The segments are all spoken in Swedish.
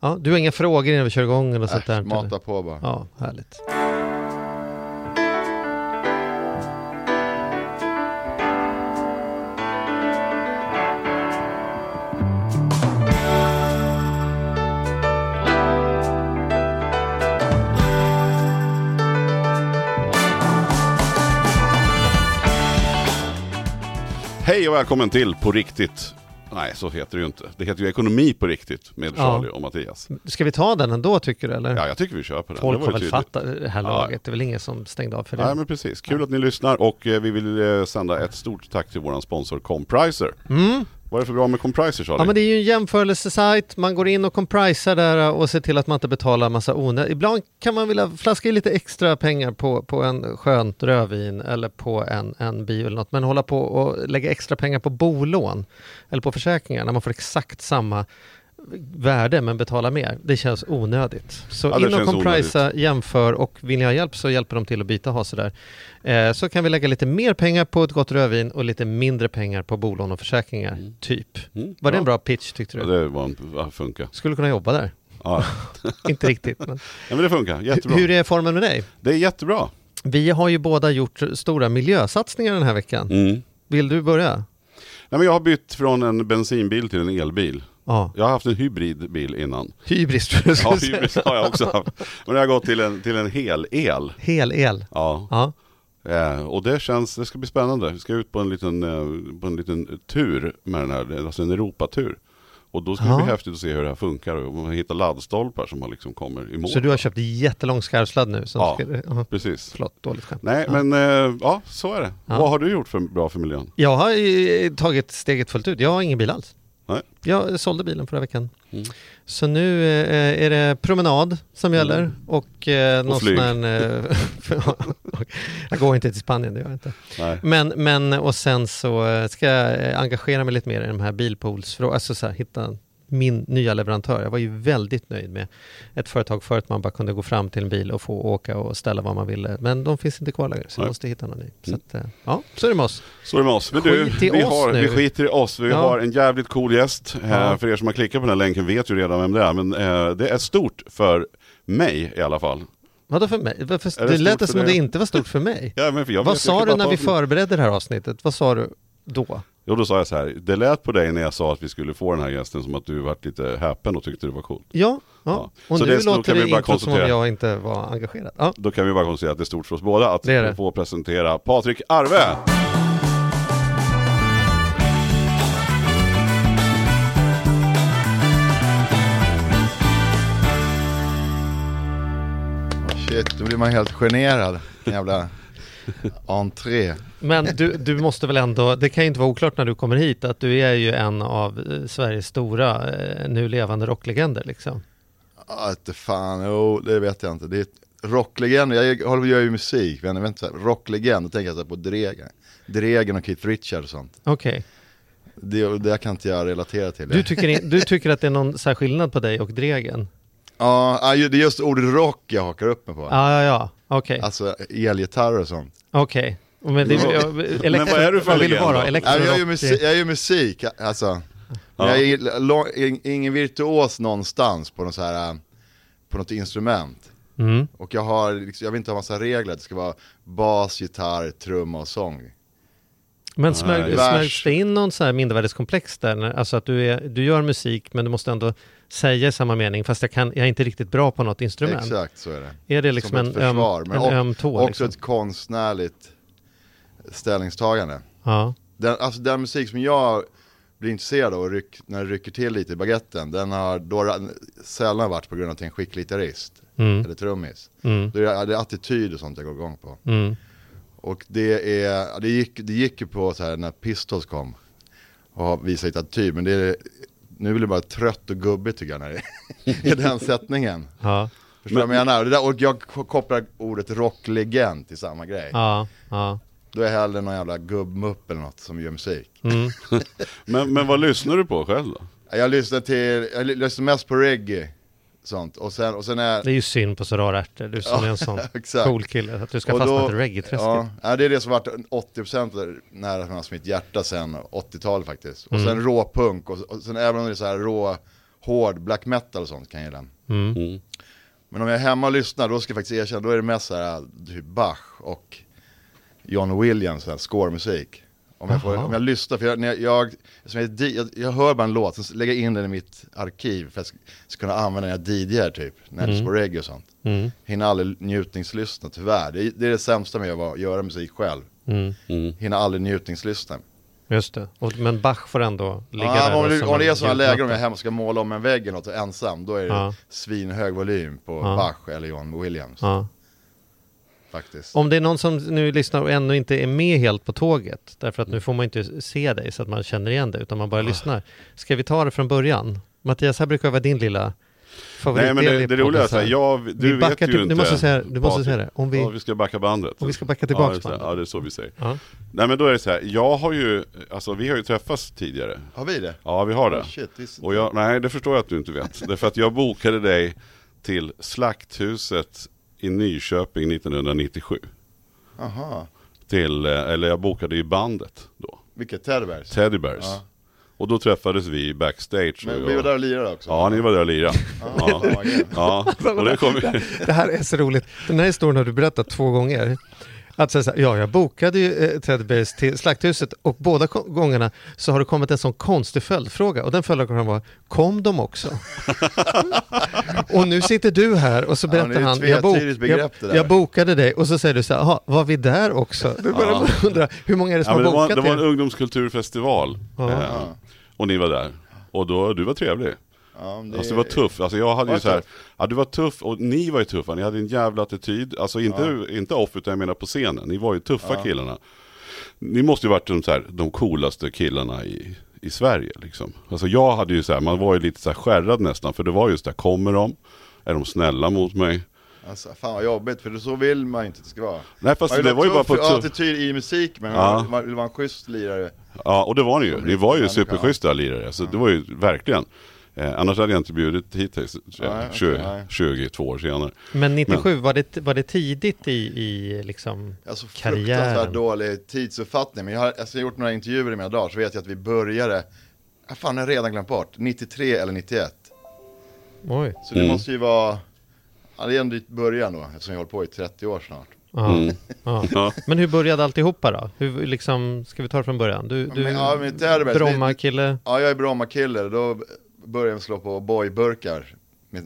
Ja, du har inga frågor innan vi kör igång eller sånt där? Mata på bara. Ja, härligt. Hej och välkommen till På riktigt. Nej, så heter det ju inte. Det heter ju Ekonomi på riktigt med Ja. Charlie och Mattias. Ska vi ta den ändå tycker du eller? Ja, jag tycker vi kör på den. Folk har väl fattat det här Ja. laget. Det är väl ingen som stängde av för det. Nej men precis, kul att ni lyssnar och eh, vi vill eh, sända ett stort tack till våran sponsor Compriser. Mm. Vad är det för bra med Compriser Charlie? Ja men det är ju en jämförelsesajt, man går in och comprisar där eh, och ser till att man inte betalar massa onödigt. Ibland kan man vilja flaska i lite extra pengar på, på en skönt rödvin eller på en, en bio eller något. Men hålla på och lägga extra pengar på bolån eller på försäkringar när man får exakt samma värde men betala mer. Det känns onödigt. Så Ja, det in och comprisa, jämför och vill ni ha hjälp så hjälper de till att byta ha sådär. Eh, så kan vi lägga lite mer pengar på ett gott rödvin och lite mindre pengar på bolån och försäkringar, typ. Mm, Var det ja. en bra pitch tyckte Ja, du? det var en, ja, funkar. Skulle kunna jobba där. Ja. Inte riktigt. Men. ja, men det funkar. Jättebra. Hur är formen med dig? Det är jättebra. Vi har ju båda gjort stora miljösatsningar den här veckan. Mm. Vill du börja? Nej, men jag har bytt från en bensinbil till en elbil. Ja, Jag har haft en hybridbil innan. hybris Ja, hybrid har jag också haft. Men jag har gått till en, till en hel el. Hel el. Ja. Ja. Eh, och det känns, det ska bli spännande. Vi ska ut på en liten, eh, på en liten tur med den här, alltså en Europatur. Och då ska det Ja. bli häftigt att se hur det här funkar och man hittar laddstolpar som man liksom kommer i mål. Så du har köpt jättelång skarvsladd nu? Som Ja. ska, ja. Precis. Förlåt, dåligt skämt. Nej, Ja. men eh, ja, så är det. Vad har du gjort för bra för miljön? Jag har ju tagit steget fullt ut. Jag har ingen bil alls. Nej. Jag sålde bilen förra veckan. Mm. Så nu eh, är det promenad som gäller Mm. och, eh, någon flyg. sån här, eh, Jag går inte till Spanien, det gör jag inte. Nej. Men, men och sen så eh, ska jag engagera mig lite mer i de här bilpoolsfrågorna, alltså så här, hitta min nya leverantör. Jag var ju väldigt nöjd med ett företag förut man bara kunde gå fram till en bil och få åka och ställa vad man ville. Men de finns inte kvar längre så jag måste hitta någon ny. Så Mm. att, eh, ja, så är det med oss. Så är det med oss. Men du, Skit i vi, oss har, nu. vi skiter i oss. Vi Ja. har en jävligt cool gäst. Eh, Ja. För er som har klickat på den här länken vet ju redan vem det är. Men eh, det är stort för mig i alla fall. Vadå för mig? Är det, det lät det för som att det inte var stort för mig. Ja, men för jag Vad sa du när vi för- förberedde det här avsnittet? Vad sa du då? Jo, då sa jag så här. Det lät på dig när jag sa att vi skulle få den här gästen som att du varit lite häpen och tyckte det var coolt. Ja, ja. Ja. och Så nu det- då låter kan det vi bara inte som om jag inte var engagerad. Ja. Då kan vi bara konstatera att det är stort för oss båda att Det det. få presentera Patrik Arve. Shit, då blir man helt generad. En jävla entré. Men du, du måste väl ändå, det kan ju inte vara oklart när du kommer hit att du är ju en av eh, Sveriges stora eh, nu levande rocklegender liksom. Ja, inte fan, jo, det vet jag inte. Det är rocklegend, jag håller göra ju musik, men jag vet inte, så här, rocklegend, då tänker jag så på Dregen. Dregen och Keith Richards och sånt. Okej, Det, det kan inte jag relatera till. du, tycker, du tycker att det är någon skillnad på dig och Dregen? Ja, det är just ordet rock jag hakar upp mig på. Ja, ja, ja, okej, Alltså elgitarrer och sånt. okej. Men, det, Men vad- är du för vill du legend vara? Elektro, Ja, jag, gör musik, jag gör musik, alltså. Men Ja. jag är ingen virtuos någonstans på något, så här, äh, på något instrument. Mm. Och jag har, liksom, jag vill inte ha massa regler, det ska vara bas, gitarr, trumma och sång. Men smög, smögs det in någon så här mindervärdeskomplex där? Alltså att du, är, du gör musik men du måste ändå säga i samma mening fast jag, kan, jag är inte riktigt bra på något instrument. Exakt så är det. Är det liksom Som en, ett försvar, öm, men en öm tå? Också Liksom? ett konstnärligt ställningstagande. Ja. Den, alltså den musik som jag blir intresserad av och ryck, när det rycker till lite i baguetten, den har då sällan varit på grund av att jag är en skicklig gitarrist Mm. eller trummis. Mm. Då är det, det är attityd och sånt jag går igång på. Mm. Och det, är, det, gick, det gick ju på så här när Pistols kom och visade lite attityd, men det är, nu blir det bara trött och gubbigt tycker jag när det är den sättningen. Ja. Förstår du vad jag menar? Och Det där, och jag kopplar ordet rocklegend till samma grej. Ja. Ja. Då är jag hellre någon jävla gubbmupp eller något som gör musik. Mm. Men, men vad lyssnar du på själv då? Jag lyssnar till, jag lyssnar mest på reggae. Sånt. Och sen, och sen är... Det är ju synd på så rara ärtor, du som Ja, är en sån cool kille, att du ska Och fastna då- till reggae-träsket. Ja, det är det som varit 80% nära mitt hjärta sen 80-talet faktiskt. Och Mm. sen råpunk och, och sen även om det är så här rå hård black metal och sånt kan jag gilla. Mm. Mm. Men om jag är hemma och lyssnar, då ska jag faktiskt erkänna, då är det mest så här, typ Bach och John Williams, så här, scoremusik. Om jag, får, om jag lyssnar, för jag, när jag, jag, som jag, jag, jag hör bara en låt, sen lägger jag in den i mitt arkiv för att jag ska, kunna använda den när jag DJar typ, när jag på reggae och sånt. Mm. Hinner aldrig njutningslyssna tyvärr, det är, det är det sämsta med att göra musik själv. Mm. Mm. Hinner aldrig njutningslyssna. Just det. Och, men Bach får ändå ligga Ja, där. om, det, om det är en sådana lägen om jag hemma och ska måla om en vägg eller något och ensam, då är det Ja. svinhög volym på Ja. Bach eller John Williams Ja. Faktiskt. Om det är någon som nu lyssnar och ännu inte är med helt på tåget, därför att nu får man inte se dig så att man känner igen dig, utan man Ah. bara lyssnar. Ska vi ta det från början? Mattias, här brukar vara din lilla Nej favoritdel men det, det roliga är så här, jag, du Vi vet ju till- inte. du måste säga- du måste säga det. Om vi- ja, vi ska backa bandet. Om vi ska backa tillbaks ja, bandet. ja, det är så vi säger. Ja. Nej men då är det så här, jag har ju, alltså vi har ju träffats tidigare. Har vi det? Ja vi har det. Oh, shit. Och jag, nej det förstår jag att du inte vet. Därför att jag bokade dig till Slakthuset i Nyköping 1997. Aha. Till, eh, eller jag bokade i bandet då, Vilket Teddybears? Teddy Bears. Ja. Och då träffades vi backstage. Men vi var där och lirade också. Ja, ni var där och lirade. Ja, Ja. och det kom ju... Det här är så roligt. Den här historien har du berättat två gånger. Att säga så här, ja, jag bokade ju eh, Ted Bears till Slakthuset och båda gångerna så har det kommit en sån konstig följdfråga och den följdfrågan var, kom de också? och nu sitter du här och så Ja, det berättar ett han, jag, bok, jag, det där." jag bokade dig och så säger du så här, "Jaha, var vi där också? Du börjar Ja. undra, hur många är det som Ja, men det, har var, bokat det var en det? ungdomskulturfestival. Ja. Eh, Ja. och ni var där. Och då, du var trevlig. Ja, det, Alltså du var tuff. Alltså jag hade Var ju så här, ja du var tuff och ni var ju tuffa. Ni hade en jävla attityd. Alltså inte, inte off utan jag menar på scenen. Ni var ju tuffa Ja. killarna. Ni måste ju varit de, så här, de coolaste killarna i, i Sverige liksom. Alltså jag hade ju så här, man var ju lite så här skärrad nästan. För det var just där, kommer de? Är de snälla mot mig? Alltså, fan vad jobbigt, för så vill man inte att det ska vara. Nej fast Man det var ju bara på tuff. attityd i musik, men Ja. man, man vill vara en schysst lirare. Ja, och det var ni ju. Ni var ju superschyssta lirare. Så det var ju verkligen. Eh, annars hade jag inte bjudit hit dig eh, Nej, okej, 20, nej. 22 år senare. Men 97, var, det, var det tidigt i, i liksom Alltså karriären? fruktansvärt dålig tidsuppfattning. Men jag har, alltså, jag har gjort några intervjuer i mina dagar så vet jag att vi började, ja, fan jag har redan glömt bort, 93 eller 91. Oj. Så det Mm. måste ju vara, ja, det är en dit början då, eftersom jag hållit på i 30 år snart. Ja. Mm. Ja. Ja. Men hur började alltihopa då? Hur, liksom, ska vi ta det från början? Du, du Men, ja, men det är det bäst. Bromma-kille. Ja, jag är Bromma-kille, då började slå på boyburkar.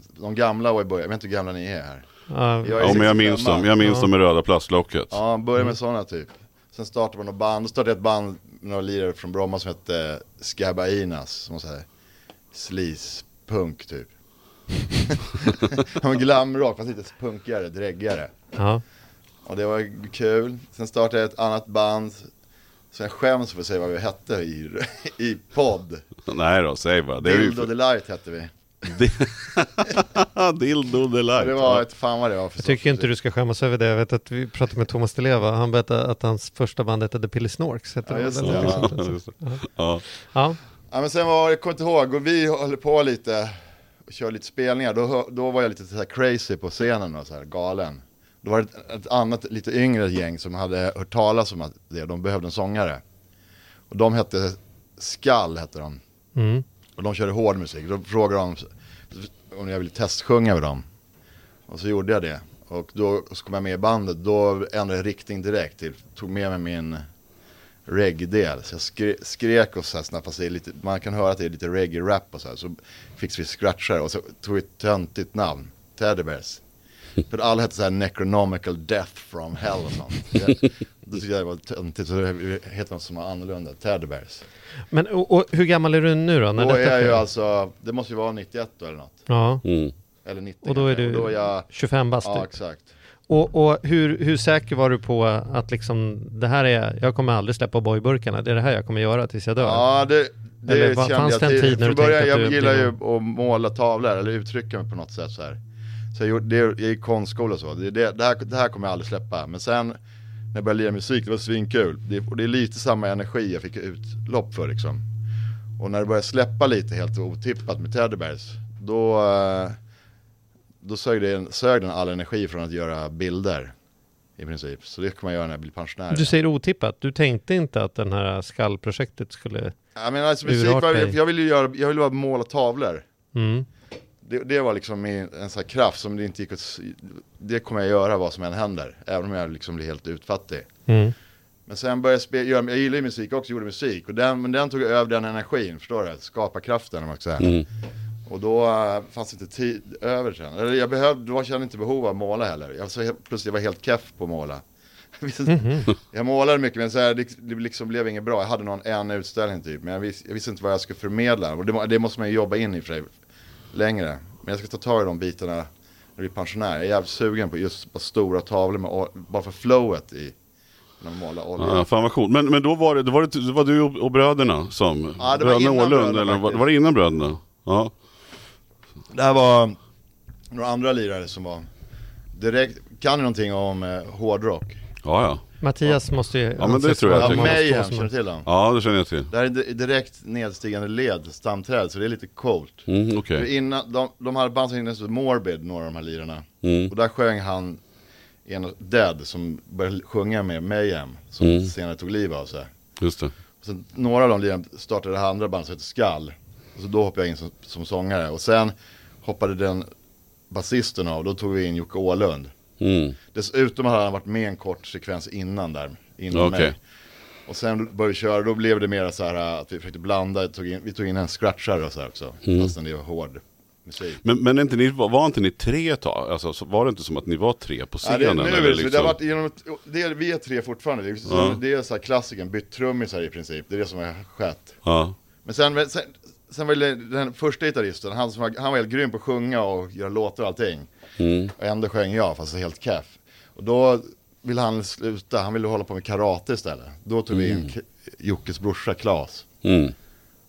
De gamla boyburkar, jag vet inte hur gamla ni är här. Ja, Jag är Ja men jag 65. minns dem, jag minns Ja. dem med röda plastlocket. Ja, började med sådana typ. Sen startade man något band, då startade jag ett band med några lirare från Bromma som hette Skabainas, som var såhär sleaze-punk typ. Han var glamrock, fast lite punkigare, dräggigare. ja. Och det var kul. Sen startade jag ett annat band. Så jag skäms för att säga vad vi hette i, i podd. Nej då, säg bara. Det. Dildo Delight hette vi. Dildo delight. det var ett, fan vad det var för Jag tycker inte du ska skämmas över det. Jag vet att vi pratade med Thomas Deleva. Han berättade att hans första band hette The Pilly Snorks. Hette Ja, det, just ja. Ja. Ja. Ja men sen var, jag kommer inte ihåg, och vi höll på lite och körde lite spelningar. Då, då var jag lite så här crazy på scenen och så här galen. Då var det ett, annat lite yngre gäng som hade hört talas om att det, de behövde en sångare. Och de hette Skall hette de. Mm. Och de körde hård musik. Då frågade de om jag ville testsjunga med dem. Och så gjorde jag det. Och då så kom jag med i bandet. Då ändrade jag riktning direkt. Till, tog med mig min reggae-del. Så jag skre, skrek och så här snabbt. Fast det är lite, man kan höra att det är lite reggae-rap och så här. Så fick vi scratchar och så tog vi ett töntigt namn. Teddy Bears. För alla hette så här Necronomical Death from Hell och sånt. Det, tyckte jag det var töntigt. Så det heter något som var annorlunda. Teddy Bears. Men och, och, hur gammal är du nu då? När Då detta är jag ju alltså, det måste ju vara 91 då eller något. Ja, Mm. Eller 90 och då är du då är jag, 25 bast. ja typ. exakt. Och, och hur, hur säker var du på att liksom, det här är, jag kommer aldrig släppa boyburkarna, det är det här jag kommer göra tills jag dör? Ja det, det Eller kände fanns jag det en tid när du tänkte att jag du gillar blir ju att måla tavlor eller uttrycka mig på något sätt så här. Så jag, gjorde, det, jag gick konstskola och så, det, det, det, här, det här kommer jag aldrig släppa. Men sen när jag började lira musik, det var svinkul. Det, och det är lite samma energi jag fick utlopp för liksom. Och när det började släppa lite helt otippat med Teddy Bears, då, eh, då sög, det, sög den all energi från att göra bilder. I princip. Så det kommer jag göra när jag blir pensionär. Du säger otippat, du tänkte inte att den här skallprojektet skulle... Ja, men alltså, musik dig. jag ville ju göra, jag ville bara måla tavlor. Mm. Det, det var liksom min, en sån här kraft som det inte gick att, det kommer jag göra vad som än händer. Även om jag liksom blir helt utfattig. Mm. Men sen började jag spela, jag gillar ju musik också, gjorde musik. Och den, men den tog över den energin, förstår du? Skaparkraften om man säga. Mm. Och då uh, fanns inte tid över sen. Eller jag behövde, då kände jag inte behov av att måla heller. Jag var så, helt- plötsligt var jag helt keff på att måla. Jag inte- Jag målade mycket men så här, det, det liksom blev inget bra. Jag hade någon en utställning typ. Men jag, vis, jag visste inte vad jag skulle förmedla. Och det, det måste man ju jobba in i för sig längre. Men jag ska ta tag i de bitarna när jag blir pensionär. Jag är jävligt sugen på just på stora tavlor med, bara för flowet i. När man målar olja. Ja, fan vad coolt. Men, men då var det, då var det, det var du och, och bröderna som... Ja, det var bröderna innan Åhlund, bröderna eller var, var det innan bröderna? Ja. Det här var några andra lirare som var direkt, kan ni någonting om eh, hårdrock? Ja, ja. Mattias måste ju Ja, men det tror jag Ja, Mayhem, känner du till dem? Ja, det känner jag till. Det här är di- direkt nedstigande led, stamträd, så det är lite coolt. Mm, Okej. För innan, de, de hade band som hette Morbid, några av de här lirarna. Mm. Och där sjöng han en Dead som började sjunga med Mayhem, som Mm. senare tog liv av sig. Just det. Och sen några av de lirarna startade det här andra bandet som heter Skall. Och så då hoppade jag in som, som sångare. Och sen hoppade den basisten av, då tog vi in Jocke Åhlund. Mm. Dessutom hade han varit med en kort sekvens innan där, innan Okej. mig. Och sen började vi köra, då blev det mer så här äh, att vi försökte blanda, tog in, vi tog in en scratchare och så här också. Mm. Fastän det var hård musik. Men, men inte ni, var, inte ni tre ett tag? Alltså, så var det inte som att ni var tre på Ja, det, scenen? nu är eller det, så, det har liksom? varit genom, ett- det är, vi är tre fortfarande, det är, så, Ja. det är så här klassiken, bytt trummisar i princip, det är det som har skett. Ja. Men sen, sen, sen var det den första gitarristen, han, som var, han var helt grym på att sjunga och göra låtar och allting. Mm. Och ändå sjöng jag, fast helt keff. Och då ville han sluta, han ville hålla på med karate istället. Då tog vi in K- Jockes brorsa Klas. Mm.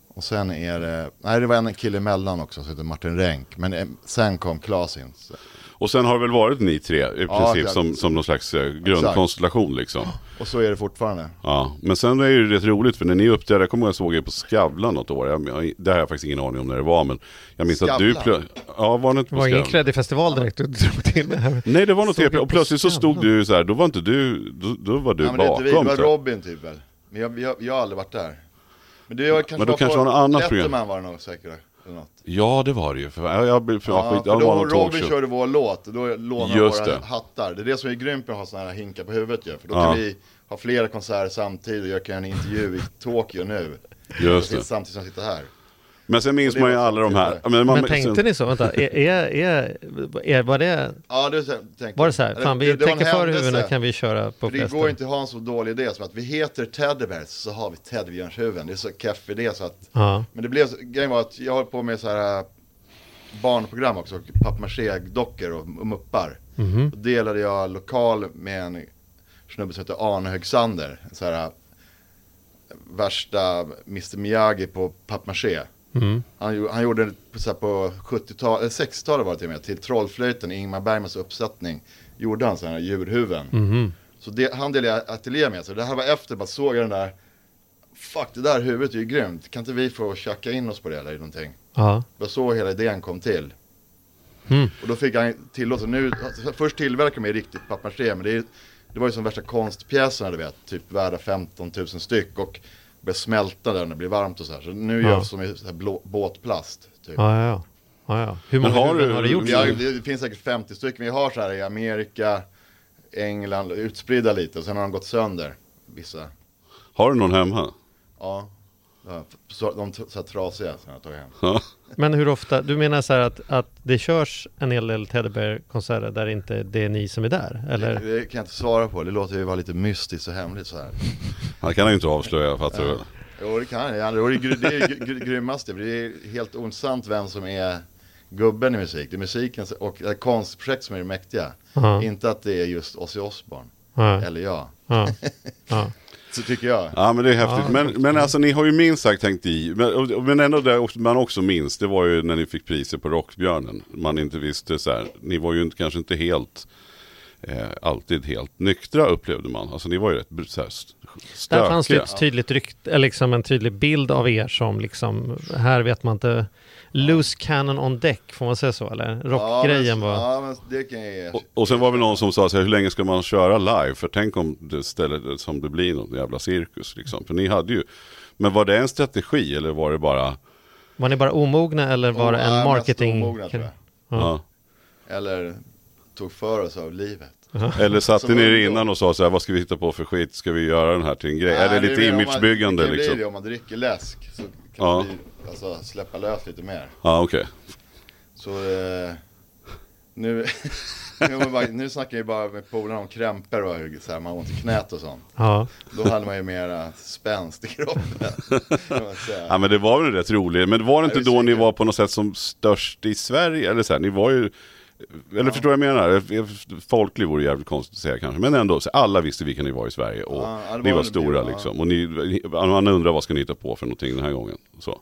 Och sen är det, nej det var en kille emellan också som heter Martin Renck. Men eh, sen kom Klas in. Så- Och sen har det väl varit ni tre i Ja, princip exakt. som, som någon slags eh, grundkonstellation liksom. Och så är det fortfarande. Ja, men sen är det ju rätt roligt för när ni uppträdde, jag kommer ihåg jag såg er på Skavlan något år. Jag, jag, det har jag faktiskt ingen aning om när det var men jag minns att du Skavlan? plö- Ja, var det inte Det på var ingen Skavlan? kreddig festival direkt du drog till med här. Nej det var något jag och plötsligt så stod Skavlan? du ju så här, då var inte du, då, då var du Ja, men det bakom. vi, det var jag. Robin typ väl. Men jag, jag, jag har aldrig varit där. Men det var kanske Men då var kanske var något annat program. Letterman var det nog säkert. Eller något. Ja det var det ju. För, jag, jag, för, Ja, för då Robin körde vår låt, då lånade Just våra det. hattar. Det är det som är grymt med att ha sådana här hinkar på huvudet ju. För då Ja. kan vi ha flera konserter samtidigt. Jag kan göra en intervju i Tokyo nu. Just det. Samtidigt som jag sitter här. Men sen minns man ju alla de här. Men, man, Men tänkte sen, ni så? Vänta, är, är, är, var det, Ja, det är så jag tänkte. var det så här? Fan vi det- täcker för huvudena kan vi köra på För det festen. går inte att ha en så dålig idé som att vi heter Teddybears så har vi teddybjörnshuvuden. Det är så keff idé så att Ja. Men det blev så, grejen var att jag höll på med så här äh, barnprogram också, papier-maché-dockor och, och muppar. Mhm. Då delade jag lokal med en snubbe som heter Arne Högsander. Så här, äh, värsta Mr Miyagi på papier-maché. Mm. Han, han gjorde så här, på 70-talet, eller 60-talet var det till och med, till Trollflöjten, Ingmar Bergmans uppsättning. Gjorde han sådana här djurhuvuden. Mhm. Så det, han delade ateljé med. Så det här var efter, bara såg jag den där. Fuck, det där huvudet är ju grymt. Kan inte vi få tjacka in oss på det eller någonting? Ja. Det var så hela idén kom till. Mm. Och då fick han tillåtelse. Nu, alltså, först tillverkade de riktigt papier-maché, men det, är, det var ju som värsta konstpjäserna du vet. Typ värda 15 000 styck och börjar smälta där när det blir varmt och så här. Så nu Ja. gör vi som i så här blå, båtplast. Typ. Ja, ja, ja. ja, ja. Hur många har du- har det gjorts? Vi har, det finns säkert 50 stycken. Vi har så här i Amerika, England, utspridda lite. Och sen har de gått sönder, vissa. har du någon hemma? Ja. Så, de så här trasiga som jag tagit hem. Ja. Men hur ofta, du menar så här att, att det körs en hel del Teddybear-konserter där inte det är ni som är där? Eller? Det, det kan jag inte svara på. Det låter ju vara lite mystiskt och hemligt så här. Han kan ju inte avslöja, fattar du väl? Jo det kan jag. Det är det är gry- gry- grymmaste. Det är helt osant vem som är gubben i musik. Det är musiken och det är konstprojekt som är det mäktiga. Ja, Inte att det är just Ozzy Osbourne. ja, Eller jag. ja, ja. Så tycker jag. Ja men det är häftigt. Ja, men, men alltså ni har ju minst sagt tänkt i. Men, men ändå det också- man också minns, det var ju när ni fick priser på Rockbjörnen. Man inte visste så här, ni var ju inte, kanske inte helt, eh, alltid helt nyktra upplevde man. Alltså ni var ju rätt så här, st- Där fanns det stökiga. ett tydligt rykt, eller liksom en tydlig bild av er som liksom, här vet man inte, loose cannon on deck, får man säga så eller? Rockgrejen ja, var, Ja men det kan jag ge. Och, och sen var det någon som sa så här, hur länge ska man köra live? För tänk om det stället som det blir någon jävla cirkus liksom. För ni hade ju, men var det en strategi eller var det bara, Var ni bara omogna eller var det Och, en mest marketing? omogna, tror jag. Ja. Eller tog för oss av livet. Eller satte ni er innan och sa så här, vad ska vi hitta på för skit? Ska vi göra den här till en grej? är det Nej, lite är om man- imagebyggande det kan bli liksom? Det, om man dricker läsk så kan Ja. man bli, alltså, släppa lös lite mer. Ja, okej. Så eh, nu, nu, bara, nu snackar jag bara med polarna om krämpor och hur så här, man har ont i knät och sånt. Ja. Då hade man ju mera spänst i kroppen. Ja men det var väl rätt roligt. Men var det Ja, inte det då ni var på något sätt som störst i Sverige? Eller så här, ni var ju... Eller förstår vad jag menar? Folklig vore jävligt konstigt att säga kanske. Men ändå, så alla visste vilka ni var i Sverige. Och Ja, ja, ni var stora blir, ja. liksom. Och ni, man undrar vad ska ni hitta på för någonting den här gången. Så.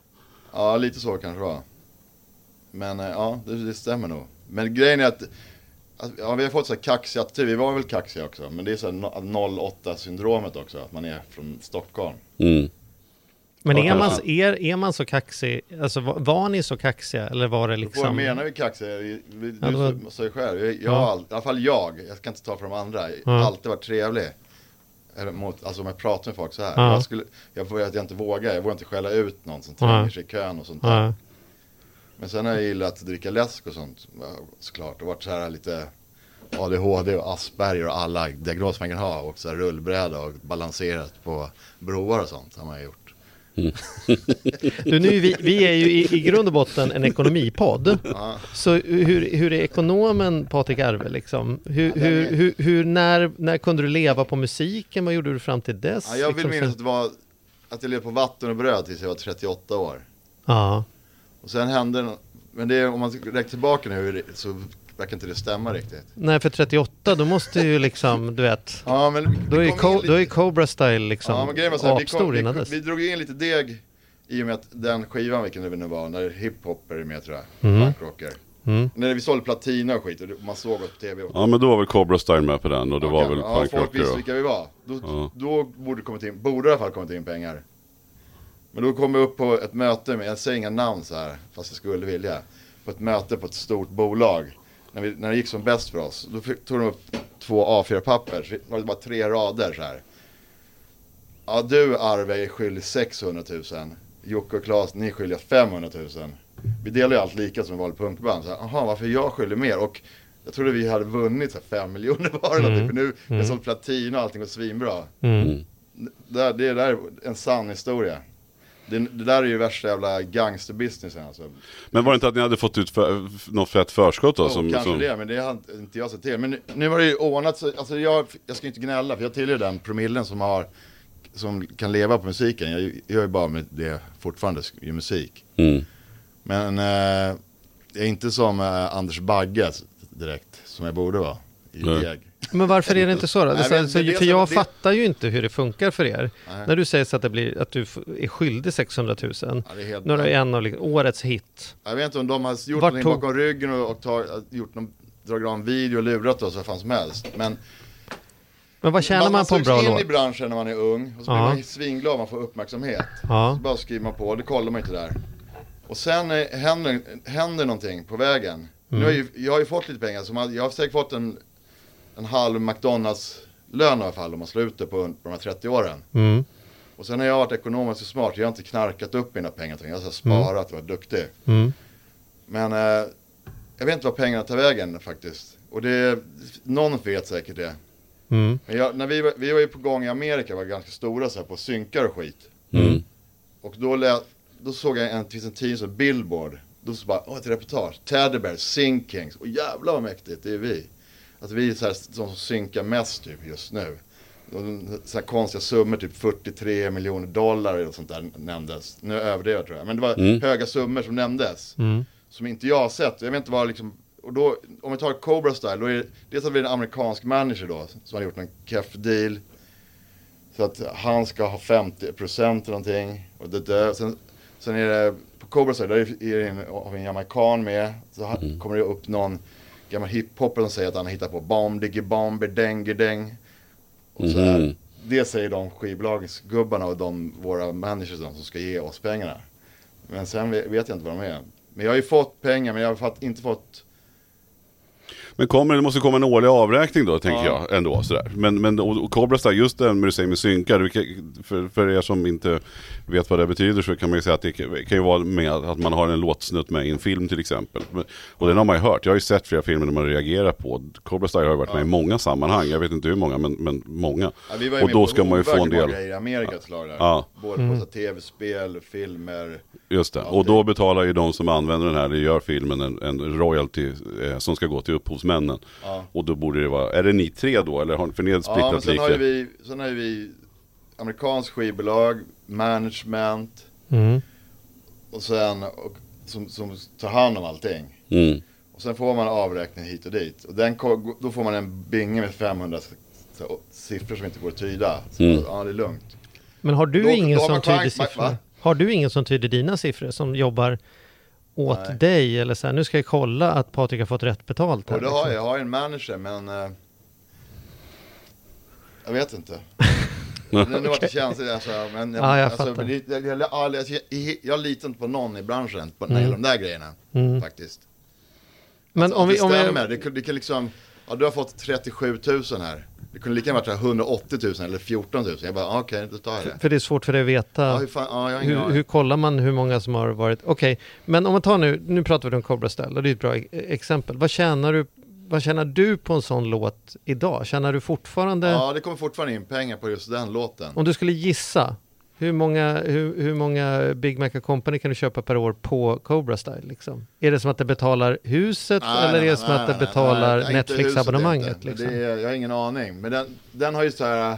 Ja, lite så kanske var. Men eh, ja, det, det stämmer nog. Men grejen är att, att ja, vi har fått så här kaxig attityd. Vi var väl kaxiga också. Men det är så här no- 08 syndromet också. Att man är från Stockholm. Mm. Men Ja, är man, är, är man så kaxig, alltså var, var ni så kaxiga eller var det Vad liksom? menar vi kaxiga? Vi, vi, Ja, du sa ju själv. Jag, jag Ja. I alla fall jag, jag ska inte ta för de andra. Jag har Ja. alltid varit trevlig. Mot, alltså om jag pratar med folk så här. Ja. Jag, skulle, jag får att jag inte vågar. Jag vågar inte skälla ut någon som Ja. tränger sig i kön och sånt där. Ja. Men sen har jag gillat att dricka läsk och sånt såklart. Och varit så här lite ADHD och Asperger och alla diagnoser man kan ha. Och så här rullbräda och balanserat på broar och sånt har man gjort. Du, nu, vi, vi är ju i, i grund och botten en ekonomipodd. Ja. Så hur, hur är ekonomen Patrik Arve liksom? Hur, Ja, hur, är- hur, hur, när, när kunde du leva på musiken? Vad gjorde du fram till dess? Ja, jag vill Liksom, minnas att det var att jag levde på vatten och bröd tills jag var 38 år. Ja, Och sen hände men det, om man räknar tillbaka nu så verkar inte det stämma riktigt. nej för 38 då måste ju liksom, du vet, Ja, men då är Co- lite- då är ju Cobra Style liksom Ja, men grejen var så här, vi, kom, vi, vi drog in lite deg i och med att den skivan, vilken det nu var, när hiphopper är med tror jag, Mm. punkrocker. Mm. När vi sålde platina och skit och man såg oss på tv. Och, Ja men då var väl Cobra Style med på den och det var väl ja, folk punkrocker visste och... vilka vi var. Då, Ja. då borde det kommit in, borde i alla fall kommit in pengar. Men då kom vi upp på ett möte med, jag säger inga namn så här, fast jag skulle vilja. På ett möte på ett stort bolag. När, vi, när det gick som bäst för oss, då fick, tog de upp två A4-papper, så var det bara tre rader så här. Ja, du Arve är skyldig 600 000. Jocke och Claes, ni är skyldiga 500 000. Vi delar ju allt lika som vanligt punkband. Så här, Jaha, varför är jag skyldig mer? Och jag trodde vi hade vunnit så här, 5 miljoner var eller Mm. För nu, jag Mm. sålt platina och allting går svinbra. Mm. Mm. Det, det där är en sann historia. Det, det där är ju värsta jävla gangsterbusinessen alltså. Men var det inte att ni hade fått ut för, något fett förskott då? Jo, som, kanske som... det, men det har inte- inte jag sett till. Men nu, nu har det ju ordnat sig, alltså jag, jag ska inte gnälla för jag tillhör den promillen som har, som kan leva på musiken. Jag gör ju bara med det fortfarande, ju musik. Mm. Men eh, jag är inte som eh, Anders Bagge direkt, som jag borde vara. I Nej. deg. Men varför är det inte så då? Nej, så, så, är för jag det- fattar ju inte hur det funkar för er. Nej. När du säger så att, det blir, att du är skyldig 600 000. Ja, är helt, Nu är det en av liksom, årets hit. Jag vet inte om de har gjort Vart någonting tog- bakom ryggen och, och tar, gjort någon, dragit av en video och lurat oss vad fan som helst. Men Men vad tjänar man, på en bra sugs in låt? i branschen när man är ung och så Ja. blir man svinglad om man får uppmärksamhet. Ja. Så bara skriver man på, det kollar man inte där. Och sen eh, händer, händer någonting på vägen. Nu har Mm. ju, jag har ju fått lite pengar, så man, jag har säkert fått en, en halv McDonalds-lön i alla fall om man slår ut det på, på de här 30 åren. Mm. Och sen har jag varit ekonomiskt så smart, jag har inte knarkat upp mina pengar, jag har så här sparat och varit duktig. Mm. Men eh, jag vet inte var pengarna tar vägen faktiskt. Och det, någon vet säkert det. Mm. Men jag, när vi, var, vi var ju på gång i Amerika, var ganska stora så här, på synkar och skit. Mm. Och då, lät, då såg jag en, finns en tidning som Billboard. Då så bara, åh ett reportage, Teddy Bears, Sync Kings. Och jävlar vad mäktigt, det är vi. Att vi är så här, som synkar mest typ just nu. Så här konstiga summor, typ 43 miljoner dollar och sånt där nämndes. Nu överdriver jag tror jag. Men det var Mm. höga summor som nämndes. Mm. Som inte jag har sett. Jag vet inte vad liksom, och då, om vi tar Cobra Style, då är det, dels att vi är en amerikansk manager då, som har gjort en keff deal. Så att han ska ha 50% eller någonting. Och det där. Sen, sen är det, på Cobra Style, där är det en, har vi en jamaican med. Så Mm. kommer det upp någon gammal hiphopper som säger att han har hittat på bomb diggy bomber deng deng. Och så här, Mhm. det säger de skivbolagsgubbarna och de, våra managers de, som ska ge oss pengarna. Men sen vet jag inte vad de är. Men jag har ju fått pengar men jag har inte fått Men kommer, det måste komma en årlig avräkning då, tänker Ja. jag ändå. Sådär. Men, men och, och Cobra Style, just det med du säger med synkar, för, för er som inte vet vad det betyder så kan man ju säga att det kan, ju vara med att man har en låtsnutt med i en film till exempel. Och den har man ju hört, jag har ju sett flera filmer där man reagerar på. Cobra Style har ju varit med i många sammanhang, jag vet inte hur många, men, men många. Ja, vi var ju och med då på ska man ju få en del. i Amerika där. Ja. Både på så här tv-spel, filmer. Just det, och då betalar ju de som använder den här, det gör filmen, en, en royalty eh, som ska gå till upphovsmännen. Ja. Och då borde det vara, är det ni tre då eller har för ni har Ja, men splittat sen har vi, sen har ju vi amerikanskt skivbolag, management Mm. och sen och, som, som tar hand om allting. Mm. Och sen får man avräkning hit och dit. Och den, då får man en binge med 500 s- så, siffror som inte går att tyda. Så, Mm. Ja, det är lugnt. Men har du Då- ingen då som tyder siffror? Har du ingen som tyder dina siffror som jobbar åt Nej. dig eller så här, nu ska jag kolla att Patrik har fått rätt betalt här. Och det har liksom. jag, jag har en manager men eh, Jag vet inte. Det har nog varit känsligt alltså, men Ja, jag alltså, fattar. det, jag, jag, jag, alltså, jag, jag litar inte på någon i branschen på, när det gäller de där grejerna. Mm. Faktiskt. Men alltså, om vi, det om stämmer, vi, det, det kan liksom, ja du har fått 37 000 här. Det kunde lika gärna varit så här 180 000 eller 14 000. Jag bara, ah, okej, då tar jag det. för det är svårt för dig att veta. Ja, hur fan, ja, jag Hur, hur kollar man hur många som har varit, okej, men om man tar nu, nu pratar vi om Cobra Style och det är ett bra e- exempel. Vad tjänar du, vad tjänar du på en sån låt idag? Tjänar du fortfarande, Ja, det kommer fortfarande in pengar på just den låten. om du skulle gissa, hur många, hur, hur många Big Mac Company kan du köpa per år på Cobra Style? Liksom? Är det som att det betalar huset Nej, eller nej, är det som nej, att det betalar Netflix-abonnemanget? Liksom? Det är, jag har ingen aning. Men den, den har ju så här,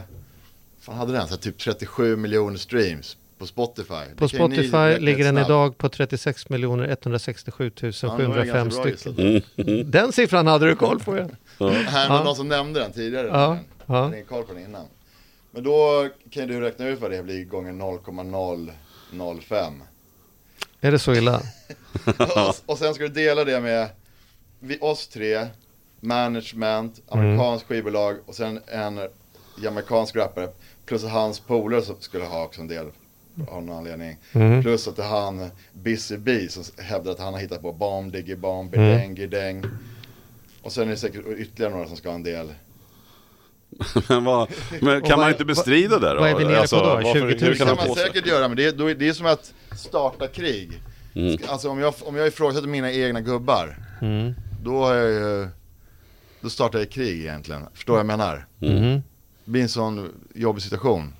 fan hade den? Så här, typ 37 miljoner streams på Spotify. På ni Spotify räkna ligger den snabbt. idag på 36 167 Ja, det var ju 705 ganska bra stycken. Den siffran hade du koll på ja. Nej, Ja. men någon som nämnde den tidigare. Ja, Jag ja. hade ingen koll på den innan. Men då kan du räkna ut vad det blir gånger 0,005. Är det så illa? och, och sen ska du dela det med vi, oss tre, management, Mm. amerikansk skivbolag och sen en jamaicansk rappare. Plus att hans polare skulle ha också en del av någon anledning. Mm. Plus att det är han Busy Bee som hävdar att han har hittat på bomb, diggy bomb, Mm. bidäng, gidäng. Och sen är det säkert ytterligare några som ska ha en del. men, vad, men kan man vad- inte bestrida det då? vad är vi nere på då? varför- 20 000? hur Det kan man man säkert göra, men det är, det är som att starta krig. Mm. Alltså om jag, om jag ifrågasätter mina egna gubbar, Mm. då har jag ju, då startar jag krig egentligen. Förstår vad jag menar? Mm. Det blir en sån jobbig situation.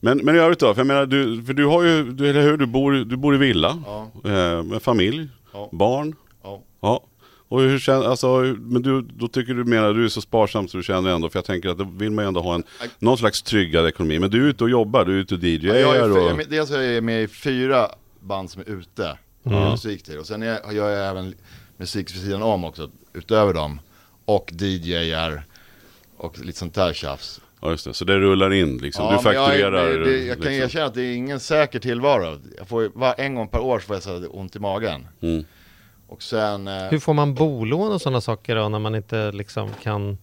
Men, men i övrigt då? För jag menar, du, för du har ju, du, eller hur, du bor, du bor i villa, Ja. eh, med familj, Ja. barn. Ja. Ja. Och hur känner, alltså, men du, då tycker du menar, du är så sparsam så du känner ändå, för jag tänker att då vill man ju ändå ha en, någon slags tryggad ekonomi. Men du är ute och jobbar, du är ute och Ja, DJar jag är, och... jag, dels är jag med i fyra band som är ute, gör musik till. Och sen är, gör jag även musik vid sidan om också, utöver dem. Och DJar och lite sånt där tjafs. Ja just det, så det rullar in liksom. Ja, du men jag, fakturerar. är- det, jag kan liksom. erkänna att det är ingen säker tillvaro. Jag får, var, en gång per år så får jag så ont i magen. Mm. Och sen... eh, Hur får man bolån och sådana saker då när man inte liksom kan...